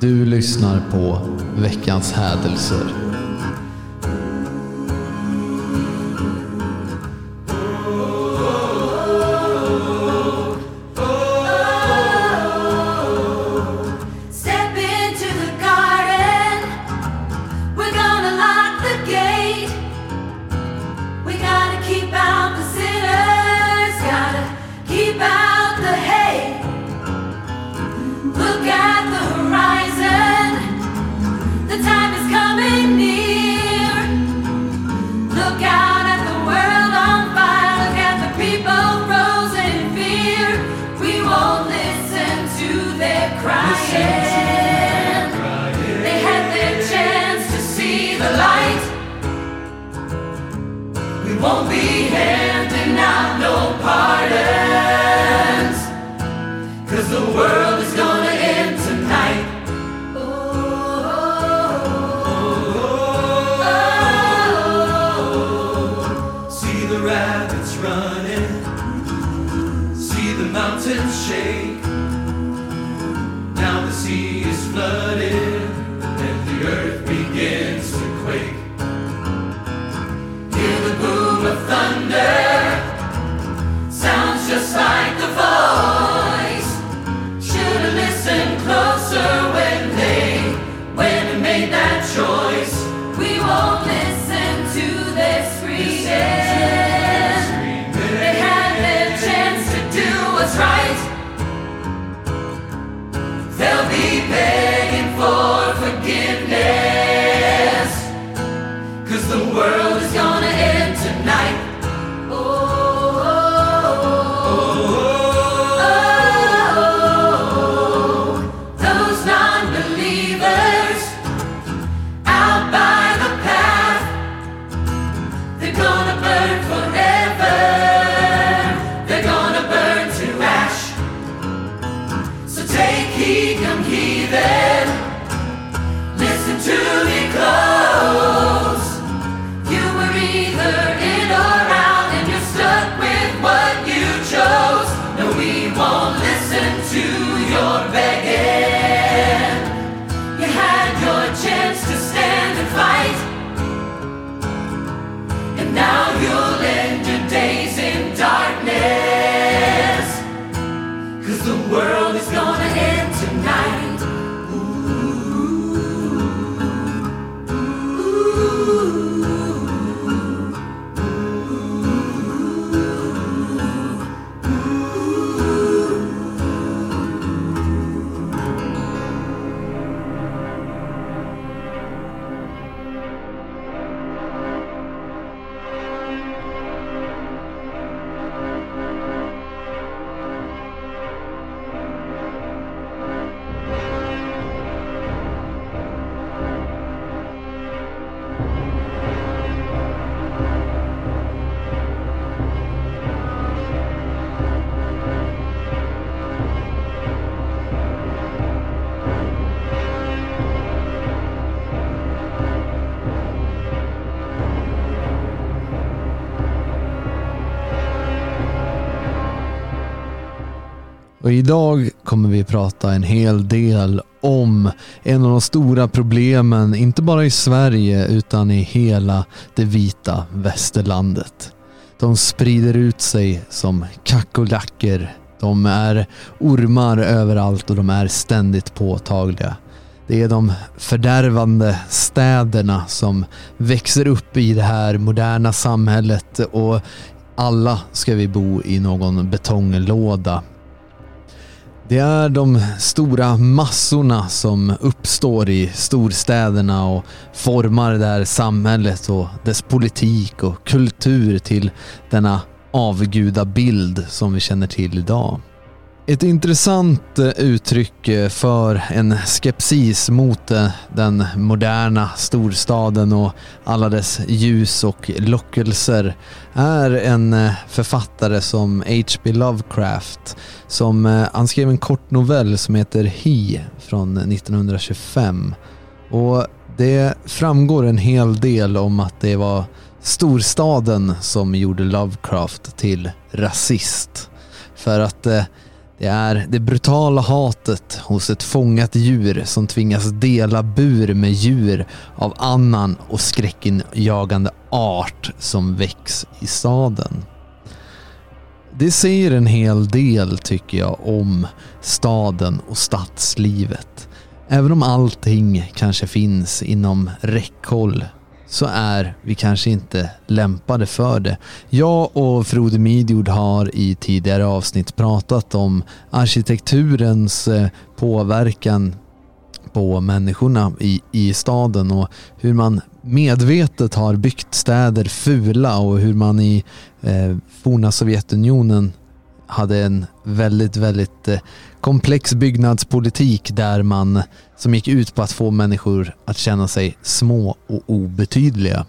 Du lyssnar på veckans hädelser. Och idag kommer vi prata en hel del om en av de stora problemen, inte bara i Sverige utan i hela det vita västerlandet. De sprider ut sig som kackerlackor. De är ormar överallt och de är ständigt påtagliga. Det är de fördärvande städerna som växer upp i det här moderna samhället och alla ska vi bo i någon betonglåda. Det är de stora massorna som uppstår i storstäderna och formar det här samhället och dess politik och kultur till denna avgudabild som vi känner till idag. Ett intressant eh, uttryck eh, för en skepsis mot eh, den moderna storstaden och alla dess ljus och lockelser är en författare som H.P. Lovecraft som han skrev en kort novell som heter He från 1925. Och det framgår en hel del om att det var storstaden som gjorde Lovecraft till rasist. För att eh, det är det brutala hatet hos ett fångat djur som tvingas dela bur med djur av annan och skräckinjagande art som väcks i staden. Det säger en hel del tycker jag om staden och stadslivet. Även om allting kanske finns inom räckhåll så är vi kanske inte lämpade för det. Jag och Frode Midjord har i tidigare avsnitt pratat om arkitekturens eh, påverkan på människorna i, i staden och hur man medvetet har byggt städer fula och hur man i eh, forna Sovjetunionen hade en väldigt, väldigt eh, komplex byggnadspolitik där man som gick ut på att få människor att känna sig små och obetydliga.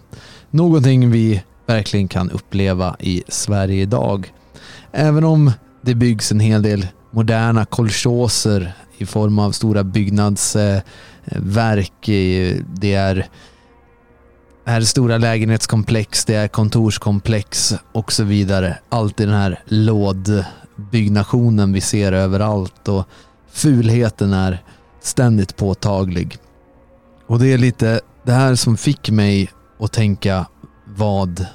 Någonting vi verkligen kan uppleva i Sverige idag. Även om det byggs en hel del moderna kolchoser i form av stora byggnadsverk. Eh, det är, är stora lägenhetskomplex, det är kontorskomplex och så vidare. Allt i den här byggnationen vi ser överallt och fulheten är ständigt påtaglig. Och det är lite det här som fick mig att tänka vad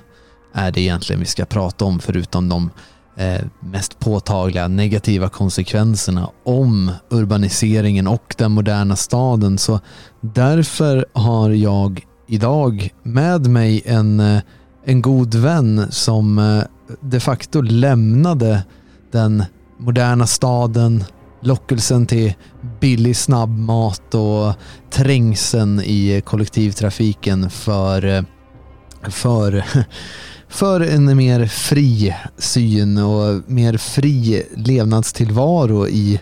är det egentligen vi ska prata om förutom de eh, mest påtagliga negativa konsekvenserna om urbaniseringen och den moderna staden. Så därför har jag idag med mig en, eh, en god vän som eh, de facto lämnade den moderna staden, lockelsen till billig snabbmat och trängseln i kollektivtrafiken för, för, för en mer fri syn och mer fri levnadstillvaro i,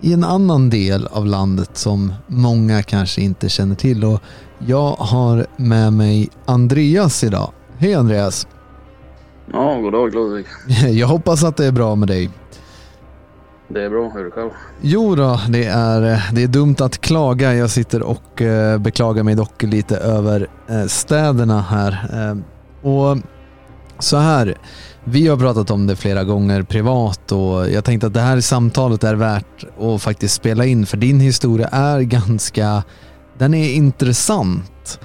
i en annan del av landet som många kanske inte känner till. Och jag har med mig Andreas idag. Hej Andreas! Ja, god dag Ludvig. Jag hoppas att det är bra med dig. Det är bra, hur är det själv? Jo då, det är, det är dumt att klaga. Jag sitter och eh, beklagar mig dock lite över eh, städerna här. Eh, och så här, vi har pratat om det flera gånger privat och jag tänkte att det här samtalet är värt att faktiskt spela in för din historia är ganska, den är intressant.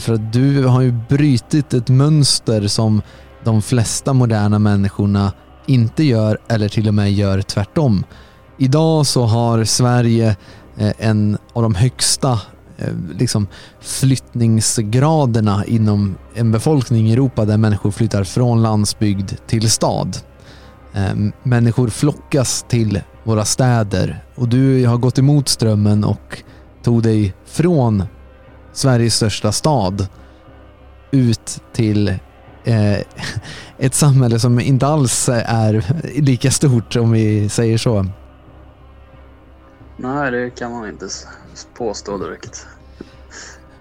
För att du har ju brytit ett mönster som de flesta moderna människorna inte gör eller till och med gör tvärtom. Idag så har Sverige eh, en av de högsta eh, liksom flyttningsgraderna inom en befolkning i Europa där människor flyttar från landsbygd till stad. Eh, människor flockas till våra städer och du har gått emot strömmen och tog dig från Sveriges största stad ut till ett samhälle som inte alls är lika stort om vi säger så. Nej, det kan man inte påstå direkt.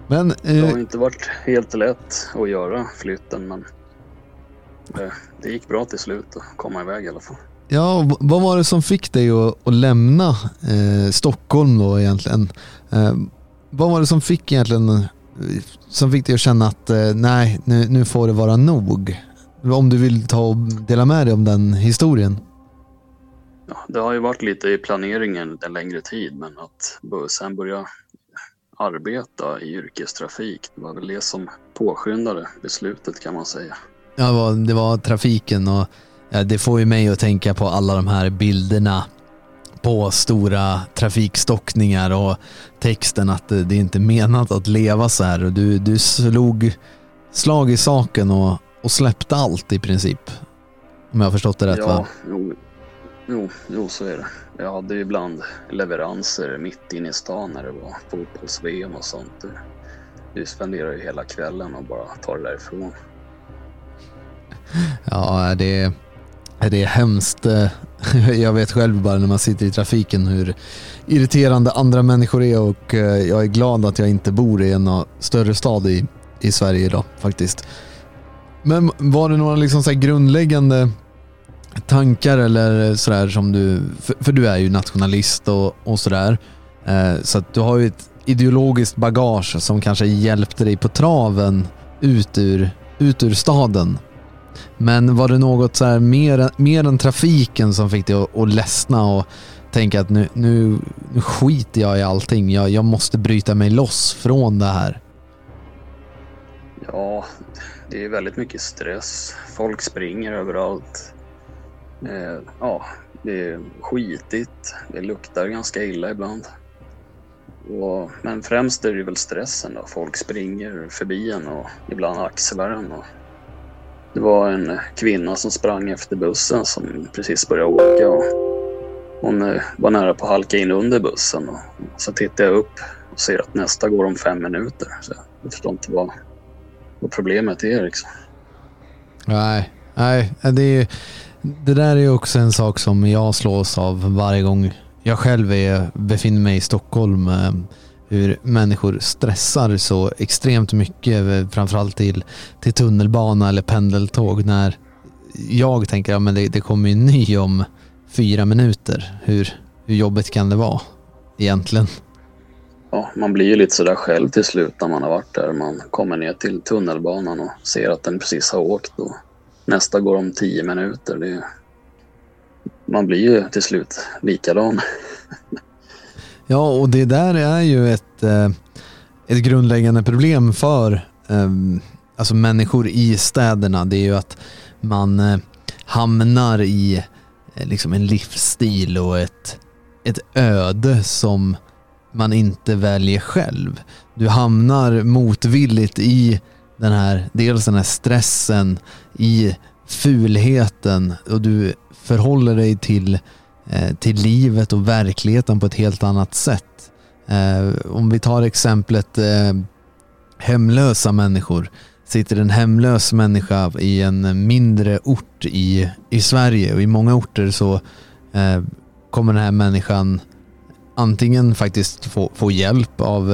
Men Det eh, har inte varit helt lätt att göra flytten, men det, det gick bra till slut att komma iväg i alla fall. ja, vad var det som fick dig att, att lämna eh, Stockholm då egentligen? Eh, vad var det som fick egentligen eh, som fick dig att känna att eh, nej, nu, nu får det vara nog? Om du vill ta och dela med dig om den historien. Ja, det har ju varit lite i planeringen en längre tid, men att sen börja arbeta i yrkestrafik, det var väl det som påskyndade beslutet kan man säga. Ja, det var, det var trafiken och det får ju mig att tänka på alla de här bilderna på stora trafikstockningar och texten att det, det är inte menat att leva så här. Du, du slog slag i saken och, och släppte allt i princip. Om jag har förstått det rätt ja, va? jo, jo, jo, så är det. Jag hade ju ibland leveranser mitt inne i stan när det var fotbolls-VM och sånt. Vi spenderade ju hela kvällen och bara tar det därifrån. Ja, det är, det är hemskt. Eh, jag vet själv bara när man sitter i trafiken hur irriterande andra människor är och eh, jag är glad att jag inte bor i en eh, större stad i, i Sverige idag faktiskt. Men var det några liksom så här grundläggande tankar eller sådär som du, för, för du är ju nationalist och, och sådär. Så att du har ju ett ideologiskt bagage som kanske hjälpte dig på traven ut ur, ut ur staden. Men var det något så här mer, mer än trafiken som fick dig att, att ledsna och tänka att nu, nu, nu skiter jag i allting. Jag, jag måste bryta mig loss från det här. Ja, det är väldigt mycket stress. Folk springer överallt. Eh, ja, det är skitigt. Det luktar ganska illa ibland. Och, men främst är det väl stressen då. Folk springer förbi en och ibland axlar en. Och det var en kvinna som sprang efter bussen som precis började åka. Och hon eh, var nära på att halka in under bussen. Och så tittar jag upp och ser att nästa går om fem minuter. Så jag förstår inte vad, vad problemet är liksom. Nej, nej det, är, det där är också en sak som jag slås av varje gång jag själv är, befinner mig i Stockholm. Eh, hur människor stressar så extremt mycket, eh, framförallt till, till tunnelbana eller pendeltåg. När jag tänker att ja, det, det kommer ju en ny om fyra minuter. Hur, hur jobbigt kan det vara egentligen? Ja, man blir ju lite sådär själv till slut när man har varit där. Man kommer ner till tunnelbanan och ser att den precis har åkt och nästa går om tio minuter. Det är... Man blir ju till slut likadan. Ja, och det där är ju ett, eh, ett grundläggande problem för ehm, alltså människor i städerna. Det är ju att man eh, hamnar i eh, liksom en livsstil och ett, ett öde som man inte väljer själv. Du hamnar motvilligt i den här, dels den här stressen, i fulheten och du förhåller dig till, eh, Eh, till livet och verkligheten på ett helt annat sätt. Eh, om vi tar exemplet eh, hemlösa människor. Sitter en hemlös människa i en mindre ort i, i Sverige och i många orter så kommer den här människan antingen faktiskt få, få hjälp av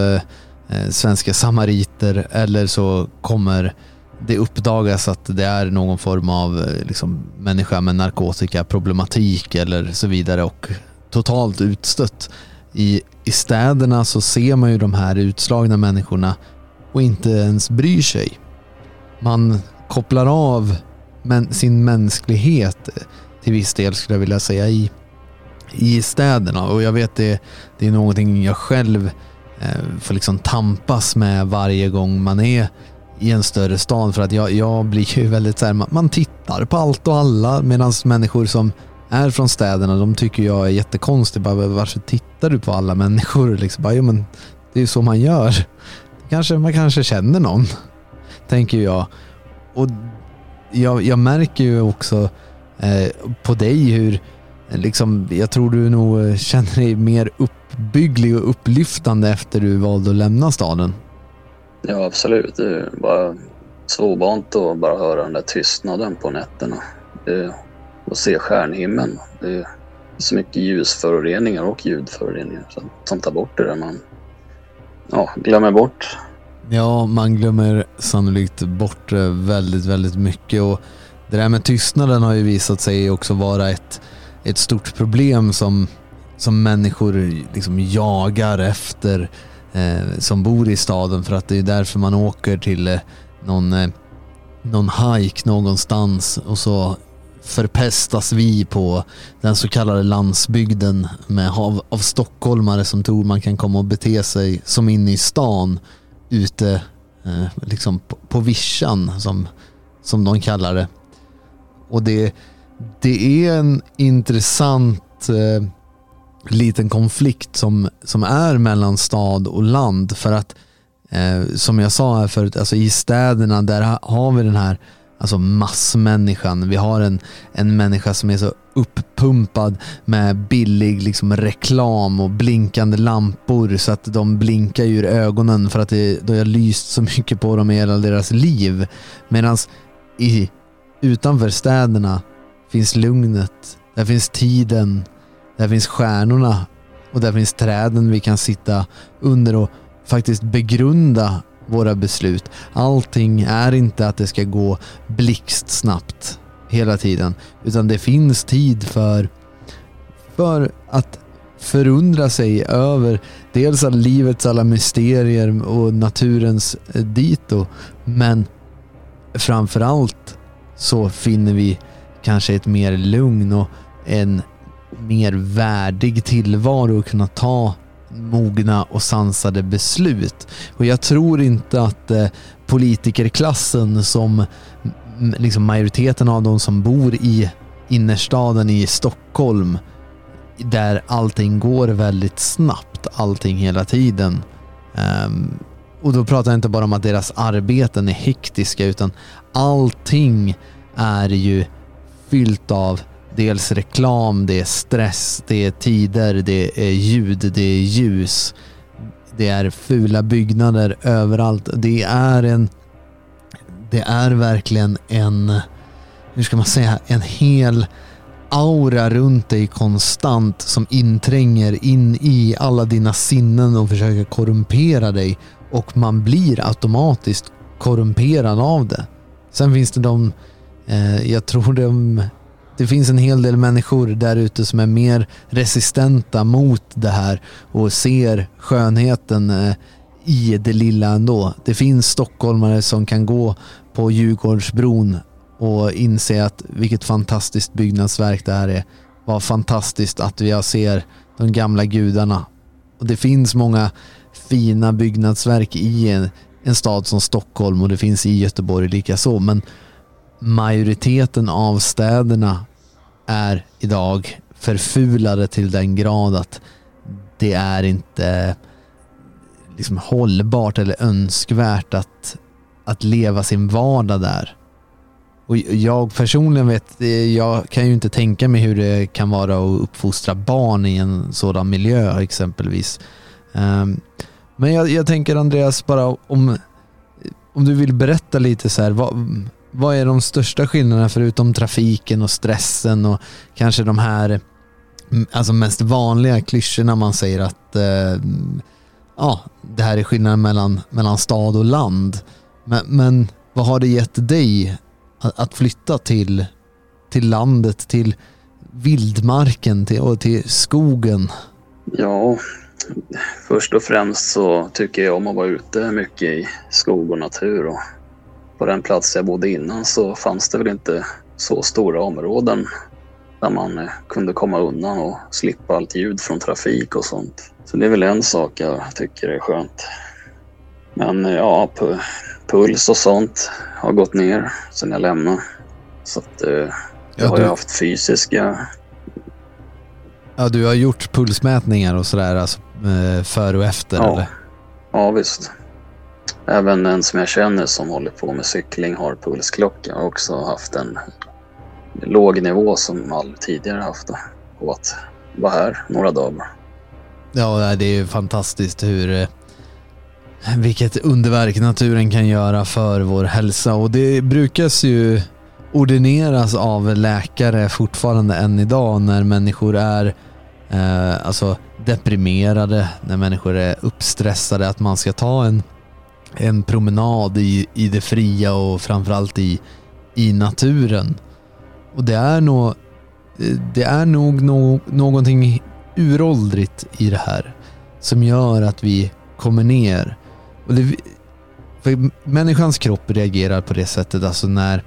eh, svenska samariter eller så kommer det uppdagas att det är någon form av eh, liksom, människa med narkotikaproblematik eller så vidare och totalt utstött. I, I städerna så ser man ju de här utslagna människorna och inte ens bryr sig. Man kopplar av men, sin mänsklighet eh, till viss del skulle jag vilja säga i, i städerna och jag vet det, det är någonting jag själv eh, får liksom tampas med varje gång man är i en större stad för att jag, jag blir ju väldigt så här, man, tittar på allt och alla medan människor som är från städerna de tycker jag är jättekonstig. Bara, varför tittar du på alla människor? Liksom, bara, jo, men det är ju så man gör. Kanske, man kanske känner någon, tänker jag. Och jag, jag märker ju också eh, på dig hur eh, liksom, jag tror du nog eh, känner dig mer uppbygglig och upplyftande efter du valde att lämna staden. Ja, absolut. Det är bara svårbant att bara höra den där tystnaden på nätterna. Och se stjärnhimlen. Det är så mycket ljusföroreningar och ljudföroreningar som, tar bort det där man ja, glömmer bort. Ja, man glömmer sannolikt bort väldigt, väldigt mycket och det där med tystnaden har ju visat sig också vara ett, ett stort problem som, som människor liksom jagar efter eh, som bor i staden för att det är därför man åker till eh, någon, eh, någon hike någonstans och så förpestas vi på den så kallade landsbygden med, av, av stockholmare som tror man kan komma och bete sig som inne i stan ute eh, liksom på, på vischan som, som de kallar det. Och det, det är en intressant eh, liten konflikt som, som är mellan stad och land för att eh, som jag sa här förut, alltså i städerna där har vi den här alltså massmänniskan. Vi har en, en människa som är så uppumpad med billig liksom, reklam och blinkande lampor så att de blinkar ur ögonen för att det, det har lyst så mycket på dem i hela deras liv. Medan i, utanför städerna finns lugnet, där finns tiden, där finns stjärnorna och där finns träden vi kan sitta under och faktiskt begrunda våra beslut. Allting är inte att det ska gå blixtsnabbt hela tiden, utan det finns tid för, för att förundra sig över dels alla livets alla mysterier och naturens eh, dito, men framförallt så finner vi kanske ett mer lugn och en mer värdig tillvaro och kunna ta mogna och sansade beslut. Och jag tror inte att eh, politikerklassen som liksom majoriteten av de som bor i innerstaden i Stockholm där allting går väldigt snabbt, allting hela tiden. Um, och då pratar jag inte bara om att deras arbeten är hektiska utan allting är ju fyllt av dels reklam, det är stress, det är tider, det är ljud, det är ljus. Det är fula byggnader överallt. Det är en... Det är verkligen en... Hur ska man säga? En hel aura runt dig konstant som intränger in i alla dina sinnen och försöker korrumpera dig. Och man blir automatiskt korrumperad av det. Sen finns det de... Eh, jag tror de det finns en hel del människor där ute som är mer resistenta mot det här och ser skönheten eh, i det lilla ändå. Det finns stockholmare som kan gå på Djurgårdsbron och inse att vilket fantastiskt byggnadsverk det här är. Vad fantastiskt att vi ser de gamla gudarna. Och det finns många fina byggnadsverk i en, en stad som Stockholm och det finns i Göteborg likaså. Men majoriteten av städerna är idag förfulade till den grad att det är inte liksom hållbart eller önskvärt att, att leva sin vardag där. Och jag personligen vet, jag kan ju inte tänka mig hur det kan vara att uppfostra barn i en sådan miljö exempelvis. Ehm, men jag, jag, tänker Andreas, bara om, om du vill berätta lite så här, vad, vad är de största skillnaderna förutom trafiken och stressen och kanske de här mm, alltså mest vanliga klyschorna man säger att eh, ja, det här är skillnaden mellan, mellan stad och land. Men, men vad har det gett dig att, att flytta till, till landet, till vildmarken till, och till skogen? Ja, först och främst så tycker jag om att vara ute mycket i skog och natur. Och på den plats jag bodde innan så fanns det väl inte så stora områden där man eh, kunde komma undan och slippa allt ljud från trafik och sånt. Så det är väl en sak jag tycker är skönt. Men eh, ja, puls och sånt har gått ner sedan jag lämnade. Så att eh, jag ja, har ju haft fysiska... Ja, du har gjort pulsmätningar och sådär alltså, före och efter ja. eller? Ja, visst. Även en som jag känner som håller på med cykling har pulsklocka och också haft en låg nivå som aldrig tidigare haft på att vara här några dagar. Ja, det är ju fantastiskt hur eh, vilket underverk naturen kan göra för vår hälsa och det brukas ju ordineras av läkare fortfarande än idag när människor är eh, alltså deprimerade, när människor är uppstressade att man ska ta en en promenad i, i det fria och framförallt i, i naturen. Och det är nog, eh, det är nog no, någonting uråldrigt i det här som gör att vi kommer ner. Och det, för människans kropp reagerar på det sättet, alltså när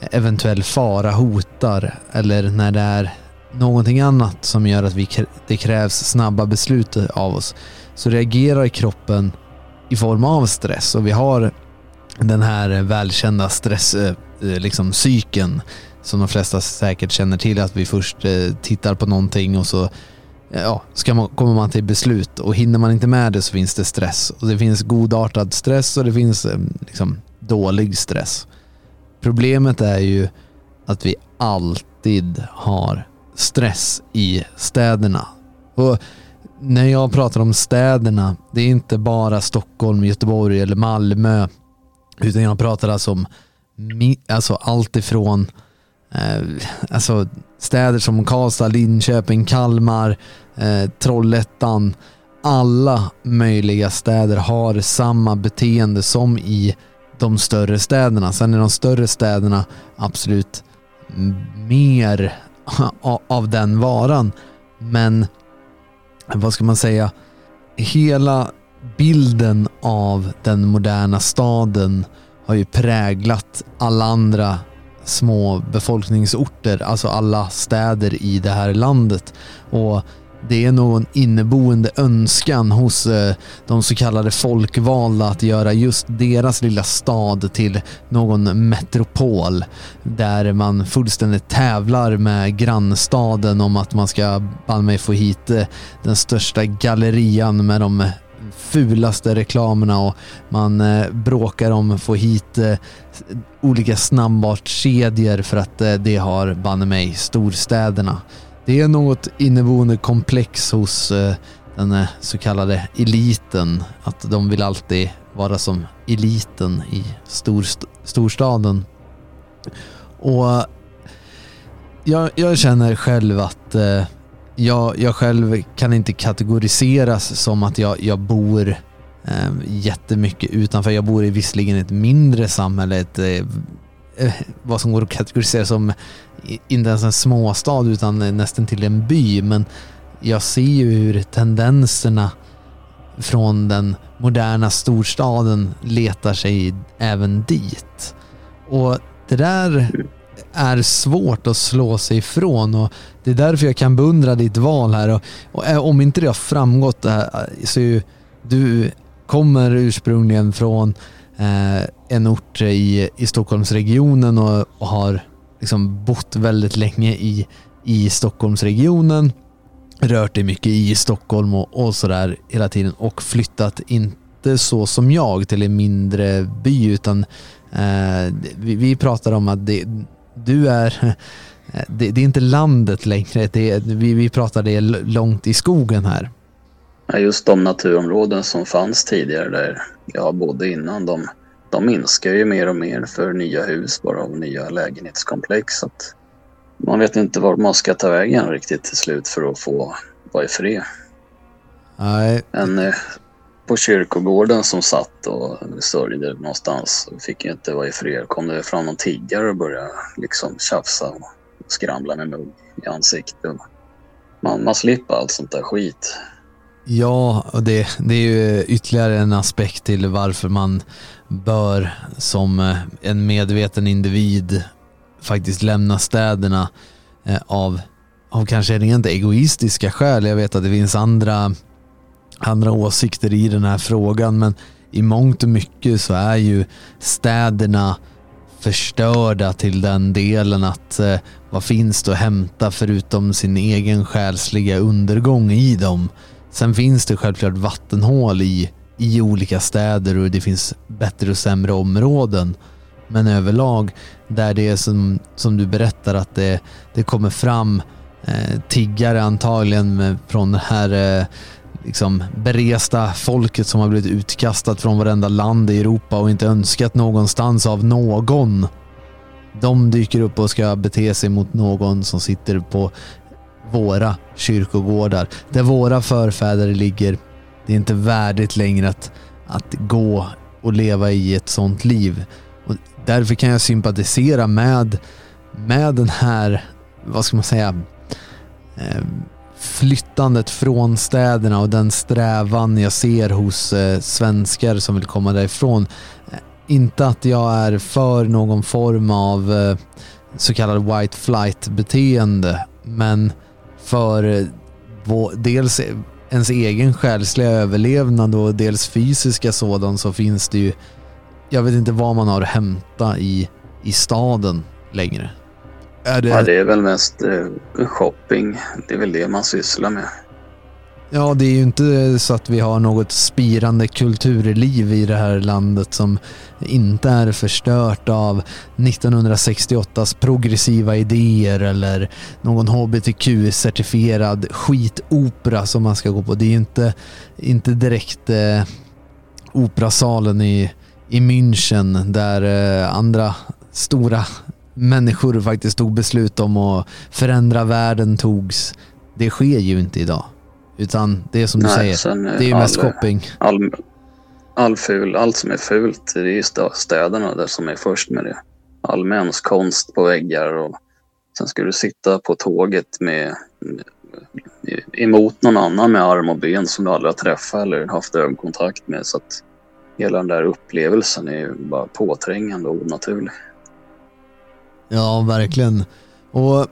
eventuell fara hotar eller när det är någonting annat som gör att vi, det krävs snabba beslut av oss, så reagerar kroppen i form av stress och vi har den här välkända stresscykeln eh, eh, liksom, som de flesta säkert känner till att vi först eh, tittar på någonting och så ja, ska man, kommer man till beslut och hinner man inte med det så finns det stress. Och det finns godartad stress och det finns liksom, dålig stress. Problemet är ju att vi alltid har stress i städerna. Och när jag pratar om städerna, det är inte bara Stockholm, Göteborg eller Malmö. Utan jag pratar alltså om alltså allt ifrån eh, alltså städer som Karlstad, Linköping, Kalmar, eh, Trollhättan. Alla möjliga städer har samma beteende som i de större städerna. Sen är de större städerna absolut mer av den varan. Men vad ska man säga, hela bilden av den moderna staden har ju präglat alla andra små befolkningsorter, alltså alla städer i det här landet. Och det är någon inneboende önskan hos eh, de så kallade folkvalda att göra just deras lilla stad till någon metropol där man fullständigt tävlar med grannstaden om att man ska banne mig få hit eh, den största gallerian med de fulaste reklamerna och man eh, bråkar om att få hit olika snabbmatskedjor för att det har banne mig storstäderna. Det är något inneboende komplex hos eh, den så kallade eliten. Att de vill alltid vara som eliten i storst storstaden. Och eh, jag, jag känner själv att eh, jag, jag själv kan inte kategoriseras som att jag, jag bor eh, jättemycket utanför. Jag bor i visserligen ett mindre samhälle, ett, Eh, vad som går att kategorisera som inte ens en småstad utan nästan till en by. Men jag ser ju hur tendenserna från den moderna storstaden letar sig även dit. Och det där är svårt att slå sig ifrån och det är därför jag kan beundra ditt val här. Och, och eh, om inte det har framgått eh, så är ju, du kommer ursprungligen från eh, en ort i, i Stockholmsregionen och, och har liksom bott väldigt länge i, i Stockholmsregionen, rört dig mycket i Stockholm och, och sådär hela tiden och flyttat inte så som jag till en mindre by utan eh, vi, vi pratar om att det, du är det, det, är inte landet längre, det, vi, vi pratar det långt i skogen här. Just de naturområden som fanns tidigare där jag bodde innan, de, de minskar ju mer och mer för nya hus bara av nya lägenhetskomplex. Att man vet inte var man ska ta vägen riktigt till slut för att få vara i fred. Nej. En eh, på kyrkogården som satt och sörjde någonstans fick ju inte vara i fred. kom det fram någon tiggare och började liksom tjafsa och skramla med mugg i ansiktet. Man, man slipper allt sånt där skit. Ja, och det, det är ju ytterligare en aspekt till varför man bör som eh, en medveten individ faktiskt lämna städerna eh, av, av kanske rent egoistiska skäl. Jag vet att det finns andra, andra åsikter i den här frågan men i mångt och mycket så är ju städerna förstörda till den delen att eh, vad finns det att hämta förutom sin egen själsliga undergång i dem? Sen finns det självklart vattenhål i, i olika städer och det finns bättre och sämre områden. Men överlag, där det är som, som du berättar att det, det kommer fram eh, tiggare antagligen med, från det här eh, liksom beresta folket som har blivit utkastat från varenda land i Europa och inte önskat någonstans av någon. De dyker upp och ska bete sig mot någon som sitter på våra kyrkogårdar, där våra förfäder ligger. Det är inte värdigt längre att, att gå och leva i ett sånt liv. Och därför kan jag sympatisera med, med den här, vad ska man säga, eh, flyttandet från städerna och den strävan jag ser hos eh, svenskar som vill komma därifrån. Eh, inte att jag är för någon form av eh, så kallad white flight beteende, men för eh, vår, dels ens egen själsliga överlevnad och dels fysiska sådan så finns det ju, jag vet inte vad man har att hämta i, i staden längre. Är det... Ja, det är väl mest eh, shopping. Det är väl det man sysslar med. Ja, det är ju inte så att vi har något spirande kulturliv i det här landet som inte är förstört av 1968s progressiva idéer eller någon hbtq-certifierad skitopera som man ska gå på. Det är ju inte, inte direkt eh, operasalen i, i München där eh, andra stora människor faktiskt tog beslut om att förändra världen togs. Det sker ju inte idag. Utan det är som du Nej, säger, det är ju mest shopping. All, all ful, allt som är fult, det är ju städerna där som är först med det. All konst på väggar och sen ska du sitta på tåget med emot någon annan med arm och ben som du aldrig har träffat eller haft ögonkontakt med. Så att hela den där upplevelsen är ju bara påträngande och onaturlig. Ja, verkligen. Och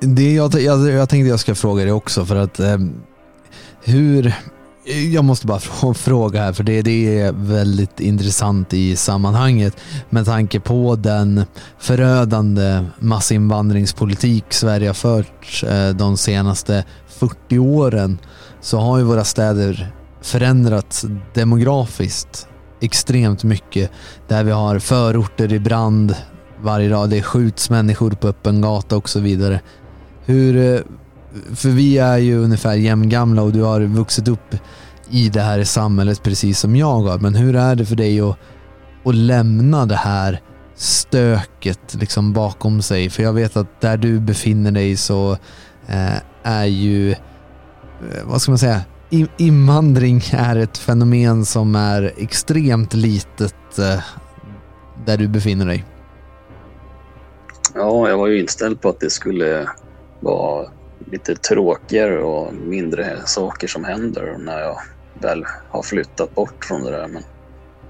det jag, jag, jag tänkte jag ska fråga dig också för att eh, hur... Jag måste bara fråga här för det, det är väldigt intressant i sammanhanget med tanke på den förödande massinvandringspolitik Sverige har fört eh, de senaste 40 åren så har ju våra städer förändrats demografiskt extremt mycket. Där vi har förorter i brand varje dag. Det skjuts människor på öppen gata och så vidare. Hur, eh, för vi är ju ungefär jämngamla och du har vuxit upp i det här samhället precis som jag har. Men hur är det för dig att, att lämna det här stöket liksom bakom sig? För jag vet att där du befinner dig så eh, är ju, eh, vad ska man säga, I- invandring är ett fenomen som är extremt litet eh, där du befinner dig. Ja, jag var ju inställd på att det skulle vara lite tråkigare och mindre saker som händer när jag väl har flyttat bort från det där. Men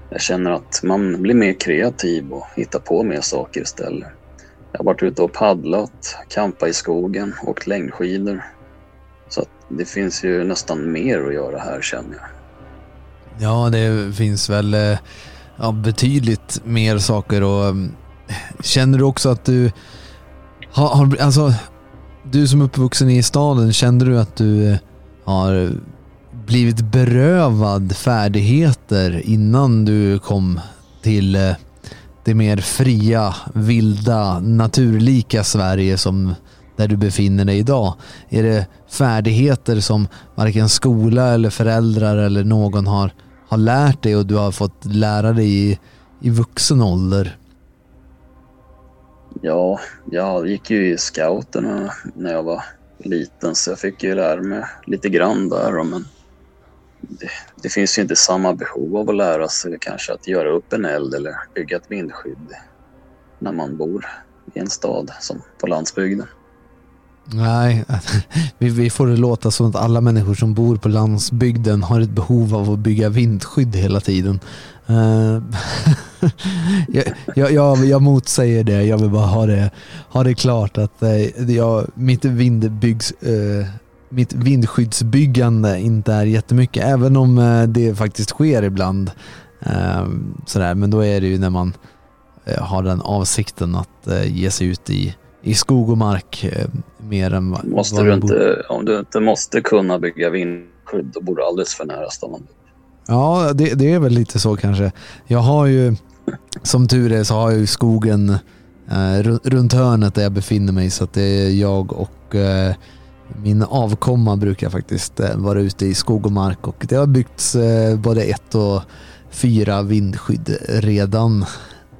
jag känner att man blir mer kreativ och hittar på mer saker istället. Jag har varit ute och paddlat, campat i skogen, åkt längdskidor. Så att det finns ju nästan mer att göra här känner jag. Ja, det finns väl eh, ja, betydligt mer saker och mm, känner du också att du har, har alltså du som är uppvuxen i staden, kände du att du eh, har blivit berövad färdigheter innan du kom till eh, det mer fria, vilda, naturlika Sverige som där du befinner dig idag? Är det färdigheter som varken skola eller föräldrar eller någon har, har lärt dig och du har fått lära dig i, i vuxen ålder? Ja, jag gick ju i scouterna när jag var liten så jag fick ju lära mig lite grann där. Men det, det finns ju inte samma behov av att lära sig kanske att göra upp en eld eller bygga ett vindskydd när man bor i en stad som på landsbygden. Nej, vi, vi får det låta som att alla människor som bor på landsbygden har ett behov av att bygga vindskydd hela tiden. Eh, jag, jag, jag, jag motsäger det, jag vill bara ha det, ha det klart att eh, jag, mitt, vindbyggs, eh, mitt vindskyddsbyggande inte är jättemycket, även om det faktiskt sker ibland. Sådär, men då är det ju när man har den avsikten att ge sig ut i, i skog och mark eh, mer än vad Måste du inte, om du inte måste kunna bygga vindskydd då bor du alldeles för nära stan. Ja, det, det är väl lite så kanske. Jag har ju, som tur är så har jag ju skogen eh, ru- runt hörnet där jag befinner mig så att det är jag och eh, min avkomma brukar faktiskt eh, vara ute i skog och mark och det har byggts eh, både ett och fyra vindskydd redan.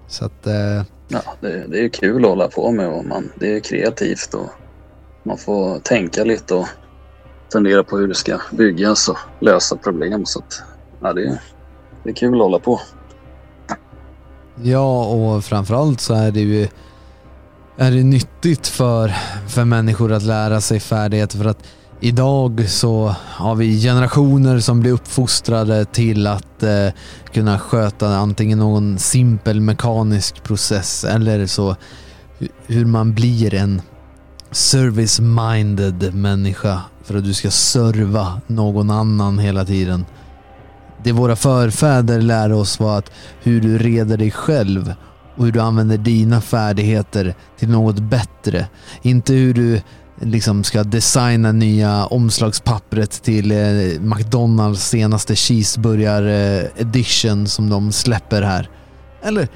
Så att eh, Ja, det, det är kul att hålla på med och man, det är kreativt och man får tänka lite och fundera på hur det ska byggas och lösa problem. Så att, ja, det, är- det är kul att hålla på. Ja, och framförallt så är det ju är det nyttigt för, för människor att lära sig färdigheter för att idag så har vi generationer som blir uppfostrade till att eh, kunna sköta antingen någon simpel mekanisk process eller så hur man blir en service-minded människa för att du ska serva någon annan hela tiden. Det våra förfäder lärde oss var att hur du reder dig själv och hur du använder dina färdigheter till något bättre. Inte hur du liksom ska designa nya omslagspappret till eh, McDonalds senaste cheeseburgar eh, edition som de släpper här. Eller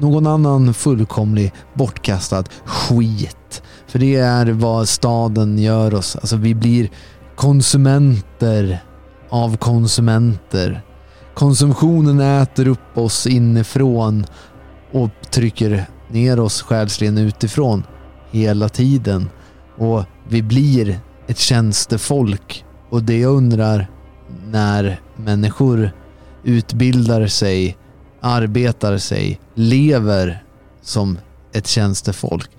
någon annan fullkomlig bortkastad skit. För det är vad staden gör oss. Alltså vi blir konsumenter av konsumenter. Konsumtionen äter upp oss inifrån och trycker ner oss själsligen utifrån hela tiden. Och vi blir ett tjänstefolk. Och det jag undrar när människor utbildar sig, arbetar sig, lever som ett tjänstefolk.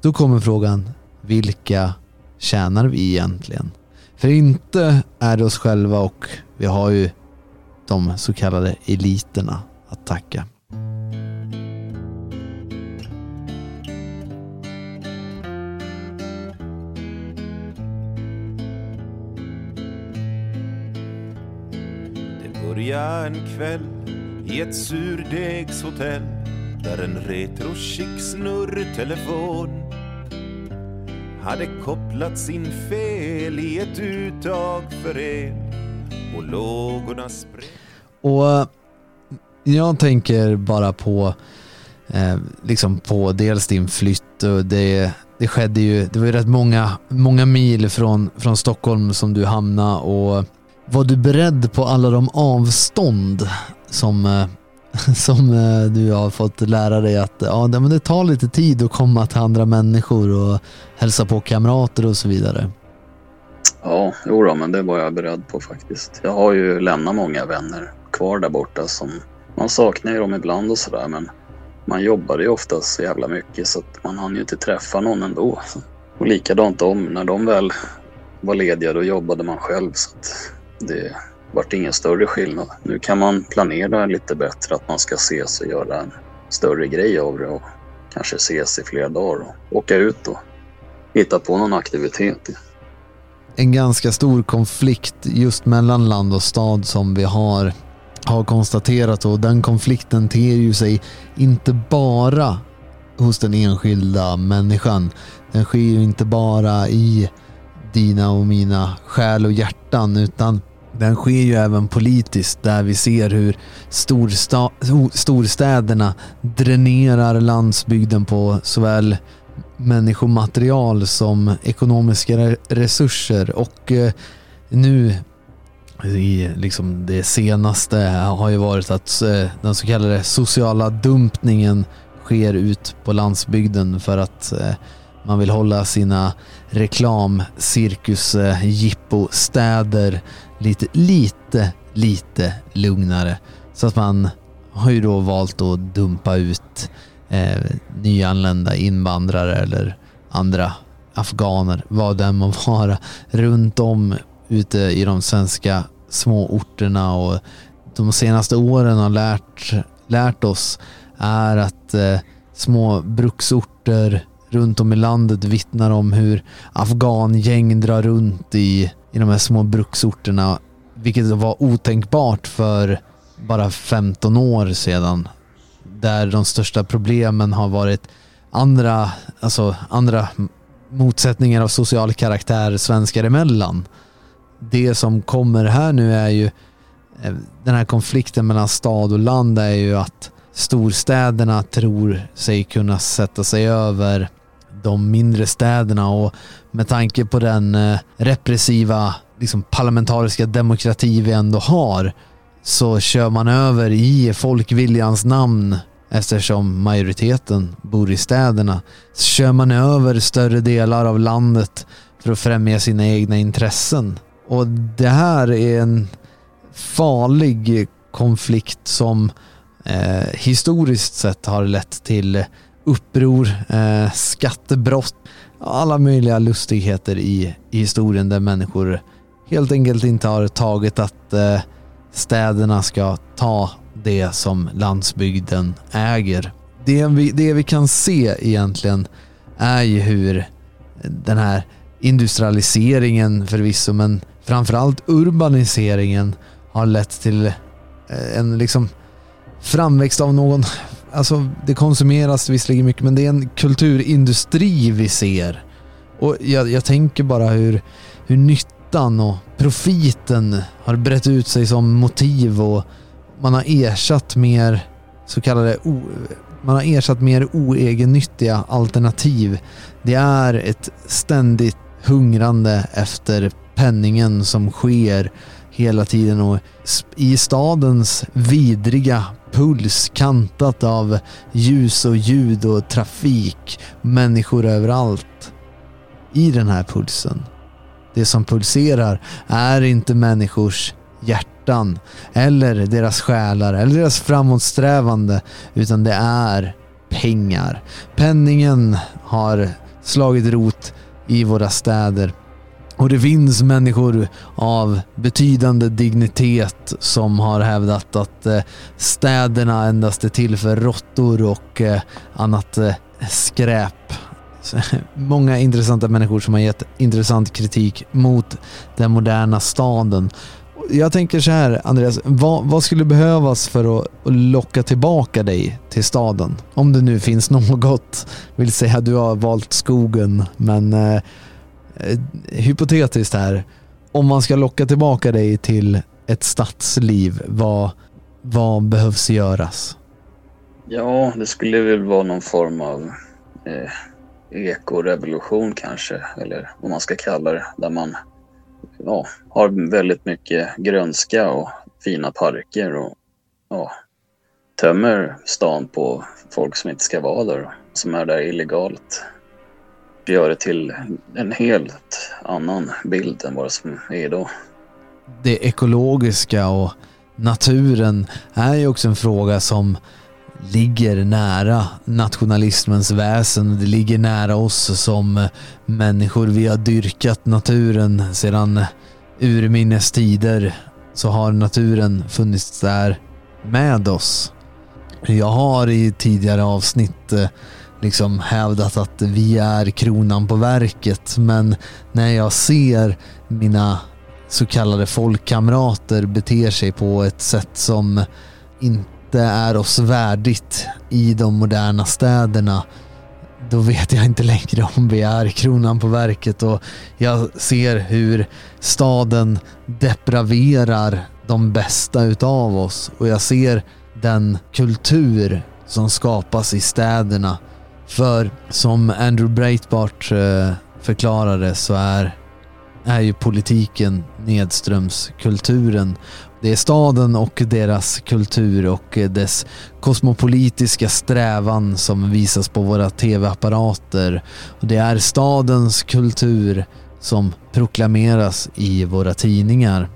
Då kommer frågan, vilka tjänar vi egentligen? För inte är det oss själva och vi har ju de så kallade eliterna att tacka. Börja en kväll i ett surdegshotell där en retro-chic snurrtelefon hade kopplats in fel i ett uttag för el och lågorna spred Och mm, jag tänker bara på eh, liksom på dels din flytt och det, det skedde ju, det var ju rätt många, många mil från, från Stockholm som du hamnade och var du beredd på alla de avstånd som, eh, som eh, du har fått lära dig att ja, det, men det tar lite tid att komma till andra människor och hälsa på kamrater och så vidare. Ja, jo då, men det var jag beredd på faktiskt. Jag har ju lämnat många vänner kvar där borta som man saknar ju dem ibland och sådär men man jobbade ju oftast så jävla mycket så att man hann ju inte träffa någon ändå. Och likadant om, när de väl var lediga då jobbade man själv så att det vart ingen större skillnad. Nu kan man planera lite bättre att man ska ses och göra en större grej av det och kanske ses i flera dagar och åka ut och hitta på någon aktivitet. en ganska stor konflikt just mellan land och stad som vi har, har konstaterat och den konflikten ter ju sig inte bara hos den enskilda människan. Den sker ju inte bara i dina och mina själ och hjärtan utan den sker ju även politiskt där vi ser hur storsta- storstäderna dränerar landsbygden på såväl människomaterial som ekonomiska resurser. Och eh, nu i liksom det senaste har ju varit att eh, den så kallade sociala dumpningen sker ut på landsbygden för att eh, man vill hålla sina reklamcirkus jippo, jippostäder lite, lite, lite lugnare. Så att man har ju då valt att dumpa ut eh, nyanlända invandrare eller andra afghaner, vad det än må vara, runt om ute i de svenska småorterna. och de senaste åren har lärt, lärt oss är att eh, små bruksorter runt om i landet vittnar om hur afghangäng drar runt i, i de här små bruksorterna, vilket var otänkbart för bara 15 år sedan. Där de största problemen har varit andra, alltså andra motsättningar av social karaktär svenskar emellan. Det som kommer här nu är ju eh, den här konflikten mellan stad och land är ju att storstäderna tror sig kunna sätta sig över de mindre städerna och med tanke på den eh, repressiva liksom parlamentariska demokrati vi ändå har så kör man över i folkviljans namn eftersom majoriteten bor i städerna. Så kör man över större delar av landet för att främja sina egna intressen. Och det här är en farlig konflikt som eh, historiskt sett har lett till uppror, eh, skattebrott, alla möjliga lustigheter i, i historien där människor helt enkelt inte har tagit att eh, städerna ska ta det som landsbygden äger. Det vi, det vi kan se egentligen är ju hur den här industrialiseringen förvisso, men framförallt urbaniseringen har lett till eh, en liksom framväxt av någon, alltså det konsumeras visserligen mycket men det är en kulturindustri vi ser. Och jag, jag tänker bara hur, hur nyttan och profiten har brett ut sig som motiv och man har ersatt mer så kallade o, man har ersatt mer oegennyttiga alternativ. Det är ett ständigt hungrande efter penningen som sker hela tiden och i stadens vidriga puls kantat av ljus och ljud och trafik, människor överallt. I den här pulsen, det som pulserar är inte människors hjärtan eller deras själar eller deras framåtsträvande utan det är pengar. Penningen har slagit rot i våra städer och det finns människor av betydande dignitet som har hävdat att eh, städerna endast är till för råttor och eh, annat eh, skräp. Många intressanta människor som har gett intressant kritik mot den moderna staden. Jag tänker så här, Andreas. Vad, vad skulle behövas för att, locka tillbaka dig till staden? Om det nu finns något. Vill säga du har valt skogen, men eh, Eh, hypotetiskt här. Om man ska locka tillbaka dig till ett stadsliv, vad, vad behövs göras? Ja, det skulle väl vara någon form av eh, ekorevolution kanske, eller vad man ska kalla det, där man ja, har väldigt mycket grönska och fina parker och ja, tömmer stan på folk som inte ska vara där, som är där illegalt. Gör det till en helt annan bild än vad som är idag. det ekologiska och naturen är ju också en fråga som ligger nära nationalismens väsen. Det ligger nära oss som människor. Vi har dyrkat naturen sedan urminnes tider. Så har naturen funnits där med oss. Jag har i tidigare avsnitt eh, liksom hävdat att vi är kronan på verket. Men när jag ser mina så kallade folkkamrater beter sig på ett sätt som inte är oss värdigt i de moderna städerna då vet jag inte längre om vi är kronan på verket. Och jag ser hur staden depraverar de bästa utav oss. Och jag ser den kultur som skapas i städerna. För som Andrew Breitbart eh, förklarade så är, är ju politiken nedströmskulturen. Det är staden och deras kultur och eh, dess kosmopolitiska strävan som visas på våra tv-apparater. Det är stadens kultur som proklameras i våra tidningar.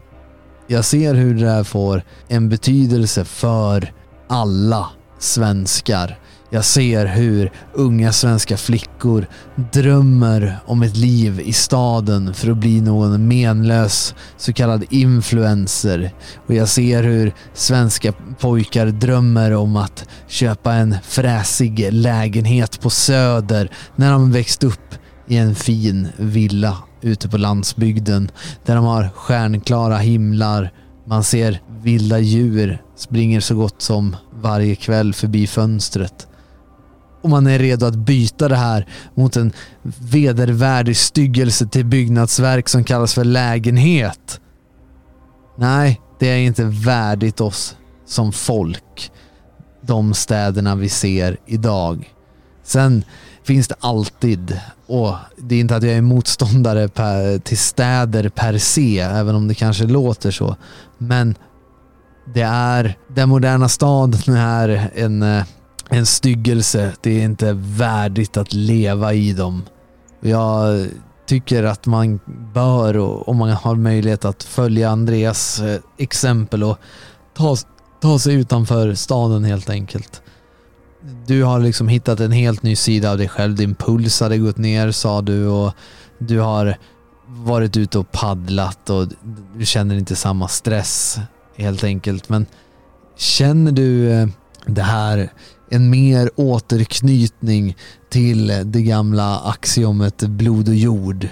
Jag ser hur det här får en betydelse för alla svenskar. Jag ser hur unga svenska flickor drömmer om ett liv i staden för att bli någon menlös så kallad influencer. Och jag ser hur svenska pojkar drömmer om att köpa en fräsig lägenhet på Söder när de växt upp i en fin villa ute på landsbygden där de har stjärnklara himlar. Man ser vilda djur springer så gott som varje kväll förbi fönstret. Och man är redo att byta det här mot en vedervärdig styggelse till byggnadsverk som kallas för lägenhet. Nej, det är inte värdigt oss som folk. De städerna vi ser idag. Sen finns det alltid, och det är inte att jag är motståndare per, till städer per se, även om det kanske låter så. Men det är, den moderna staden är en, eh, en styggelse. Det är inte värdigt att leva i dem. Och Jag tycker att man bör, och om man har möjlighet att följa Andreas eh, exempel och ta, ta sig utanför staden helt enkelt. Du har liksom hittat en helt ny sida av dig själv. Din puls hade gått ner sa du och du har varit ute och paddlat och du känner inte samma stress helt enkelt. Men känner du eh, det här en mer återknytning till det gamla axiomet blod och jord?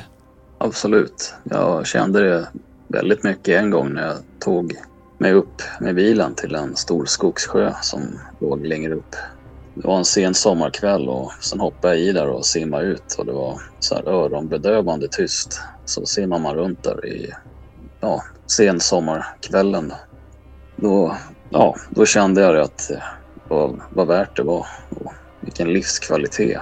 Absolut. Jag kände det väldigt mycket en gång när jag tog mig upp med bilen till en stor skogssjö som låg längre upp. Det var en sen sommarkväll och sen hoppade jag i där och simmade ut och det var så här öronbedövande tyst. Så simmar man runt där i ja, sen sommarkvällen. Då, ja, då kände jag det att vad, vad värt det var och vilken livskvalitet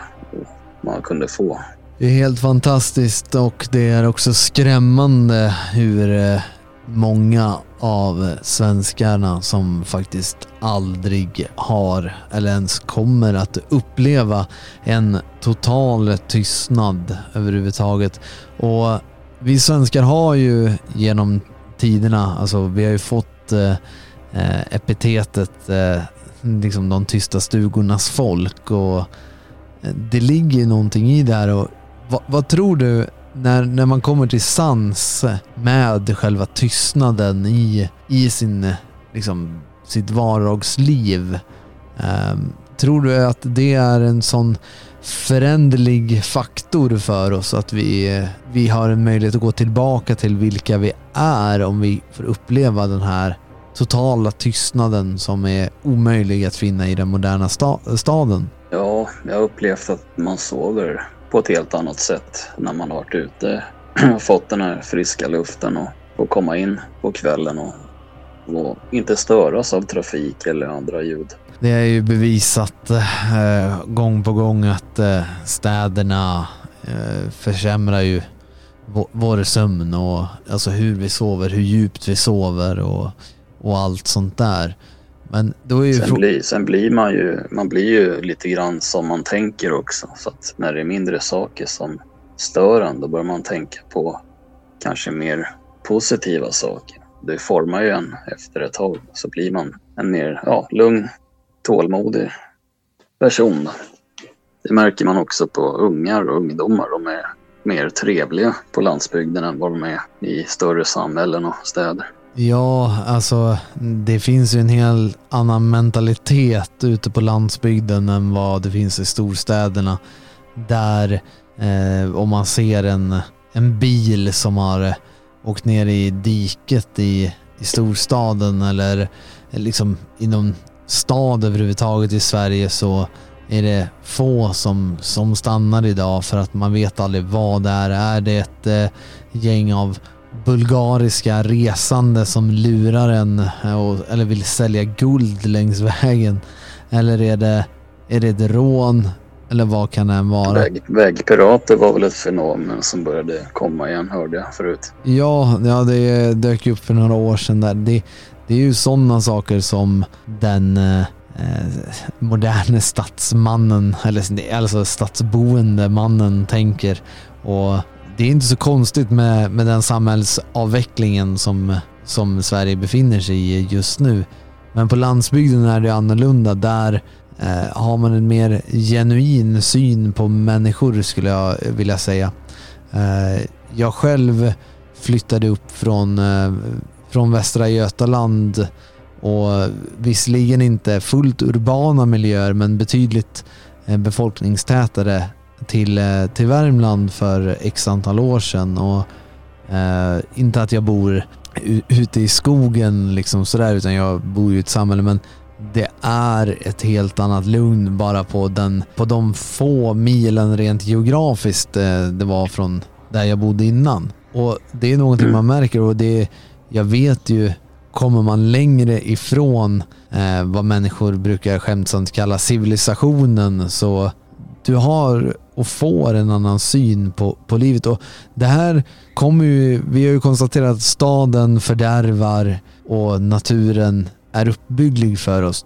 man kunde få. Det är helt fantastiskt och det är också skrämmande hur eh, många av svenskarna som faktiskt aldrig har eller ens kommer att uppleva en total tystnad överhuvudtaget. Och vi svenskar har ju genom tiderna, alltså vi har ju fått eh, eh epitetet eh, liksom de tysta stugornas folk och eh, det ligger ju någonting i det här och vad, vad tror du när, när man kommer till sans med själva tystnaden i, i sin, liksom, sitt vardagsliv. ehm, Tror du att det är en sån föränderlig faktor för oss att vi, vi har en möjlighet att gå tillbaka till vilka vi är om vi får uppleva den här totala tystnaden som är omöjlig att finna i den moderna sta staden? Ja, jag har upplevt att man sover på ett helt annat sätt när man har varit ute och fått den här friska luften och får komma in på kvällen och, och inte störas av trafik eller andra ljud. Det är ju bevisat eh, gång på gång att eh, städerna eh, försämrar ju vår, sömn och alltså hur vi sover, hur djupt vi sover och, och allt sånt där. Men då är ju Sen, blir, sen blir man ju, man blir ju lite grann som man tänker också. Så att när det är mindre saker som stör en, då börjar man tänka på kanske mer positiva saker. Det formar ju en efter ett tag. Så blir man en mer ja, lugn, tålmodig person. Det märker man också på ungar och ungdomar. De är mer trevliga på landsbygden än vad de är i större samhällen och städer. Ja, alltså det finns ju en hel annan mentalitet ute på landsbygden än vad det finns i storstäderna. Där eh, om man ser en, en bil som har åkt ner i diket i, i storstaden eller liksom i någon stad överhuvudtaget i Sverige så är det få som, som stannar idag för att man vet aldrig vad det är. Är det ett eh, gäng av bulgariska resande som lurar en eh, eller vill sälja guld längs vägen? Eller är det, är det ett rån? Eller vad kan det vara? Väg, vägpirater var väl ett fenomen som började komma igen hörde jag förut. Ja, ja det dök upp för några år sedan där. Det, det är ju sådana saker som den eh, eh, moderne stadsmannen, eller alltså stadsboende mannen tänker. Och det är inte så konstigt med, med den samhällsavvecklingen som, som Sverige befinner sig i just nu. Men på landsbygden är det annorlunda. Där eh, har man en mer genuin syn på människor skulle jag vilja säga. Eh, jag själv flyttade upp från, eh, från Västra Götaland och visserligen inte fullt urbana miljöer men betydligt eh, befolkningstätare till, eh, till Värmland för x antal år sedan. Och, eh, inte att jag bor ute i skogen liksom sådär utan jag bor i ett samhälle men det är ett helt annat lugn bara på, den, på de få milen rent geografiskt eh, det var från där jag bodde innan. Och det är någonting man märker och det, jag vet ju, kommer man längre ifrån eh, vad människor brukar skämtsamt kalla civilisationen så du har och får en annan syn på, på livet. Och det här kommer ju, vi har ju konstaterat att staden fördärvar och naturen är uppbygglig för oss.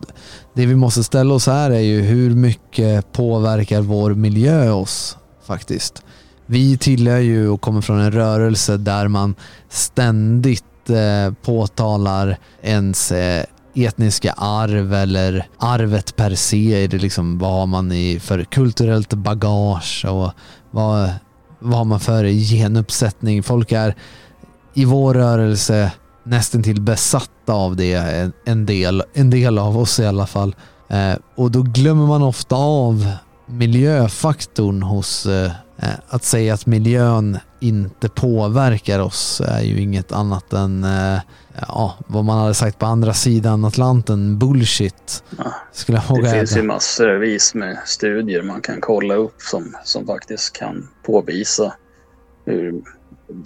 Det vi måste ställa oss här är ju hur mycket påverkar vår miljö oss faktiskt. Vi tillhör ju och kommer från en rörelse där man ständigt eh, påtalar ens eh, etniska arv eller arvet per se. Är det liksom, vad har man i för kulturellt bagage och vad, vad har man för genuppsättning? Folk är i vår rörelse nästan till besatta av det, en, del, en del av oss i alla fall. Eh, och då glömmer man ofta av miljöfaktorn hos eh, att säga att miljön inte påverkar oss är ju inget annat än eh, ja, vad man hade sagt på andra sidan Atlanten, bullshit. Ja, Skulle jag Det finns ju hävda. massor med studier man kan kolla upp som, som faktiskt kan påvisa hur,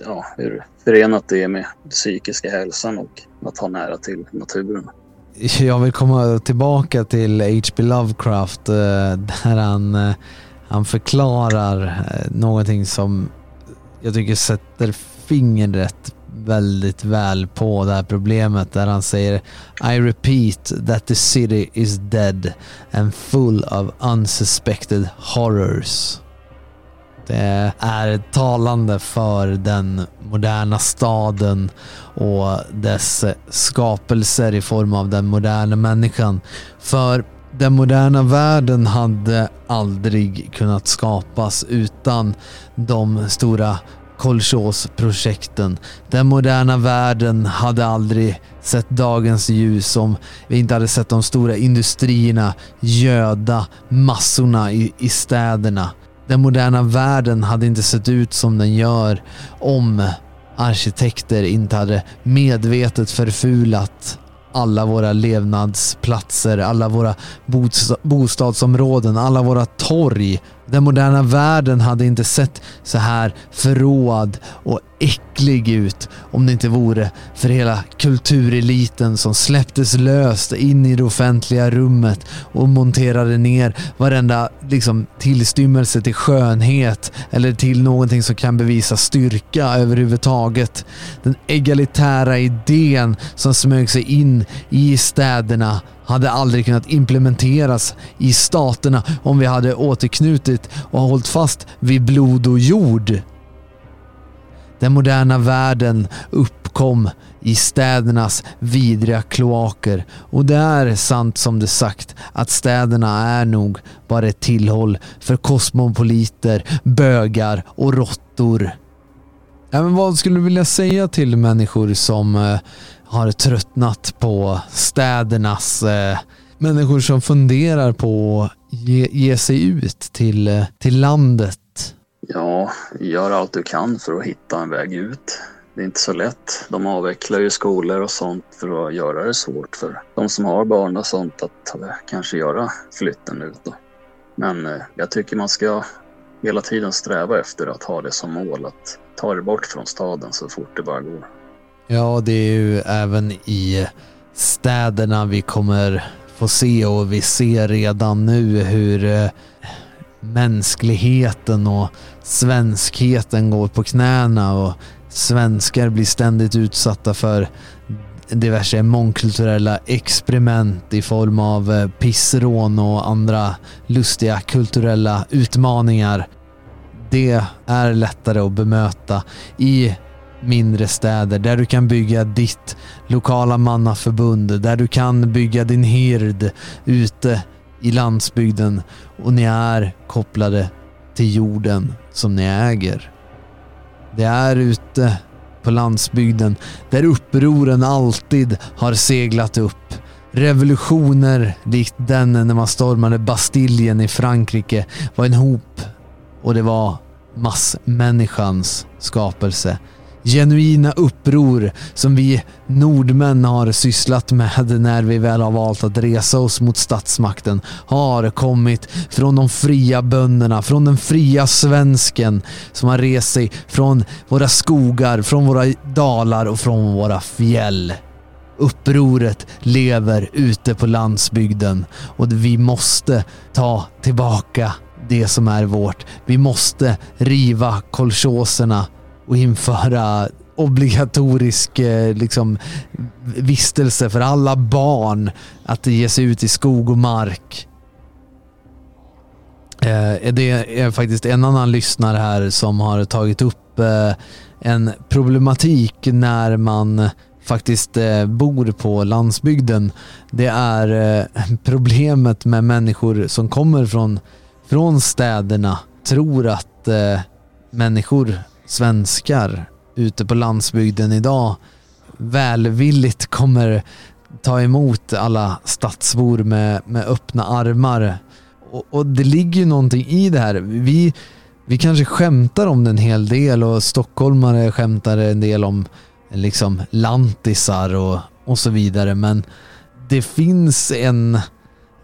ja, hur förenat det är med psykiska hälsan och att ha nära till naturen. Jag vill komma tillbaka till H.P. Lovecraft eh, där han, eh, han förklarar någonting som jag tycker sätter fingret väldigt väl på det här problemet där han säger I repeat that the city is dead and full of unsuspected horrors. Det är talande för den moderna staden och dess skapelser i form av den moderna människan. För den moderna världen hade aldrig kunnat skapas utan de stora kolchosprojekten. Den moderna världen hade aldrig sett dagens ljus om vi inte hade sett de stora industrierna göda massorna i, i städerna. Den moderna världen hade inte sett ut som den gör om arkitekter inte hade medvetet förfulat alla våra levnadsplatser, alla våra bostadsområden, alla våra torg. Den moderna världen hade inte sett så här förråad och äcklig ut om det inte vore för hela kultureliten som släpptes löst in i det offentliga rummet och monterade ner varenda liksom, tillstymmelse till skönhet eller till någonting som kan bevisa styrka överhuvudtaget. Den egalitära idén som smög sig in i städerna hade aldrig kunnat implementeras i staterna om vi hade återknutit och hållit fast vid blod och jord. Den moderna världen uppkom i städernas vidriga kloaker och det är sant som det sagt att städerna är nog bara ett tillhåll för kosmopoliter, bögar och råttor. Även vad skulle du vilja säga till människor som eh, har tröttnat på städernas eh, människor som funderar på att ge, ge sig ut till, eh, till landet? Ja, gör allt du kan för att hitta en väg ut. Det är inte så lätt. De avvecklar ju skolor och sånt för att göra det svårt för de som har barn och sånt att eh, kanske göra flytten ut. Då. Men eh, jag tycker man ska hela tiden sträva efter att ha det som mål att ta det bort från staden så fort det bara går. Ja, det är ju även i städerna vi kommer få se och vi ser redan nu hur eh, mänskligheten och svenskheten går på knäna och svenskar blir ständigt utsatta för diverse mångkulturella experiment i form av eh, pissrån och andra lustiga kulturella utmaningar. Det är lättare att bemöta i mindre städer där du kan bygga ditt lokala mannaförbund, där du kan bygga din hird ute i landsbygden och ni är kopplade till jorden som ni äger. Det är ute på landsbygden där upproren alltid har seglat upp. Revolutioner likt den när man stormade Bastiljen i Frankrike var en hop och det var massmänniskans skapelse. Genuina uppror som vi nordmän har sysslat med när vi väl har valt att resa oss mot statsmakten har kommit från de fria bönderna, från den fria svensken som har rest sig från våra skogar, från våra dalar och från våra fjäll. Upproret lever ute på landsbygden och vi måste ta tillbaka det som är vårt. Vi måste riva kolchoserna och införa obligatorisk eh, liksom, vistelse för alla barn att ge sig ut i skog och mark. Eh, det är faktiskt en annan lyssnare här som har tagit upp eh, en problematik när man faktiskt bor på landsbygden. Det är problemet med människor som kommer från, från städerna tror att människor, svenskar, ute på landsbygden idag välvilligt kommer ta emot alla stadsbor med, med öppna armar. Och, och det ligger ju någonting i det här. Vi, vi kanske skämtar om det en hel del och stockholmare skämtar en del om liksom lantisar och, och så vidare. Men det finns en,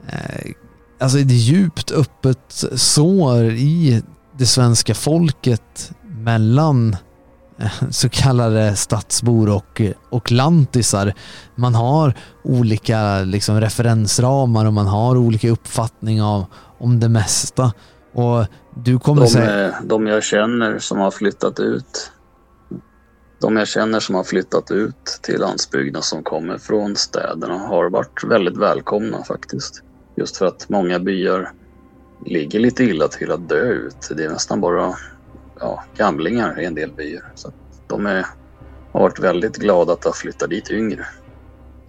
eh, alltså ett djupt öppet sår i det svenska folket mellan eh, så kallade stadsbor och, och lantisar. Man har olika liksom, referensramar och man har olika uppfattning av, om det mesta. Och du kommer De, säga... eh, de jag känner som har flyttat ut de jag känner som har flyttat ut till landsbygden som kommer från städerna har varit väldigt välkomna faktiskt. Just för att många byar ligger lite illa till att dö ut. Det är nästan bara ja, gamlingar i en del byar. Så att de är, har varit väldigt glada att ha flyttat dit yngre.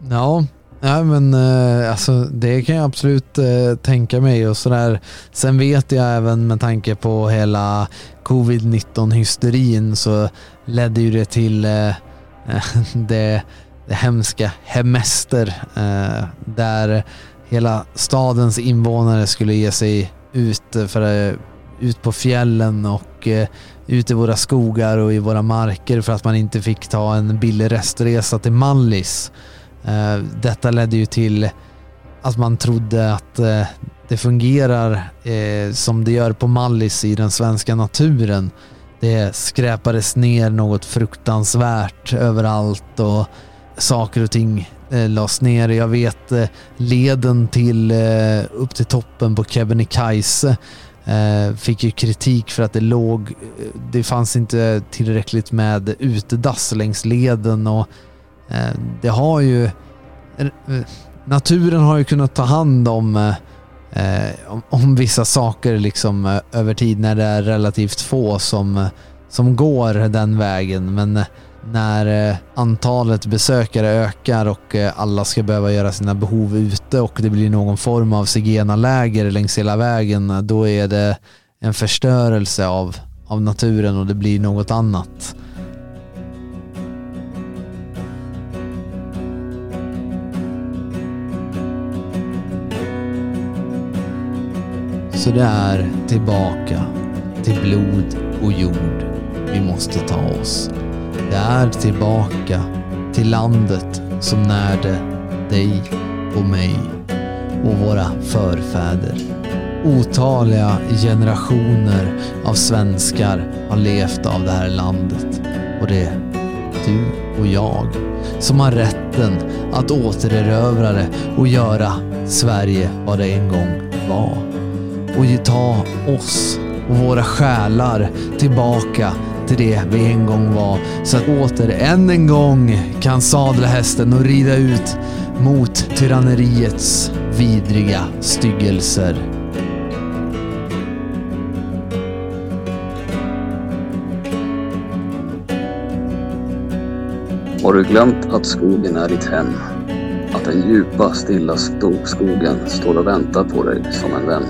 Ja, Ja, men eh, alltså, det kan jag absolut eh, tänka mig och sådär. Sen vet jag även med tanke på hela covid-19 hysterin så ledde ju det till eh, det, det hemska hemester eh, där hela stadens invånare skulle ge sig ut, för, eh, ut på fjällen och eh, ut i våra skogar och i våra marker för att man inte fick ta en billig restresa till Mallis. Eh, detta ledde ju till att man trodde att eh, det fungerar eh, som det gör på Mallis i den svenska naturen. Det skräpades ner något fruktansvärt överallt och saker och ting eh, lades ner. Jag vet eh, leden till eh, upp till toppen på Kebnekaise Eh, fick ju kritik för att det låg, det fanns inte tillräckligt med utedass längs leden och eh, det har ju, eh, naturen har ju kunnat ta hand om eh, om, om vissa saker liksom eh, över tid när det är relativt få som, som går den vägen. Men eh, när eh, antalet besökare ökar och eh, alla ska behöva göra sina behov ute och det blir någon form av zigenarläger längs hela vägen, då är det en förstörelse av, av naturen och det blir något annat. Så det är tillbaka till blod och jord vi måste ta oss. Det är tillbaka till landet som närde dig och mig och våra förfäder. Otaliga generationer av svenskar har levt av det här landet och det är du och jag som har rätten att återerövra det och göra Sverige vad det en gång var och ta oss och våra själar tillbaka till det vi en gång var så att åter än en gång kan sadla hästen och rida ut mot tyranneriets vidriga styggelser. Har du glömt att skogen är ditt hem? Att den djupa, stilla skogen står och väntar på dig som en vän?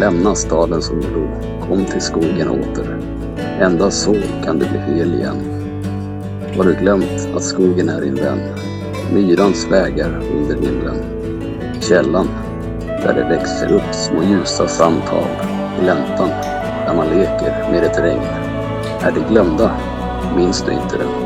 Lämna staden som du kom till skogen åter. Endast så kan du bli hel igen. Har du glömt att skogen är din vän? Myrans vägar under himlen. Källan, där det växer upp små ljusa samtal. Gläntan, där man leker med ett regn. Är det glömda? Minns du inte det?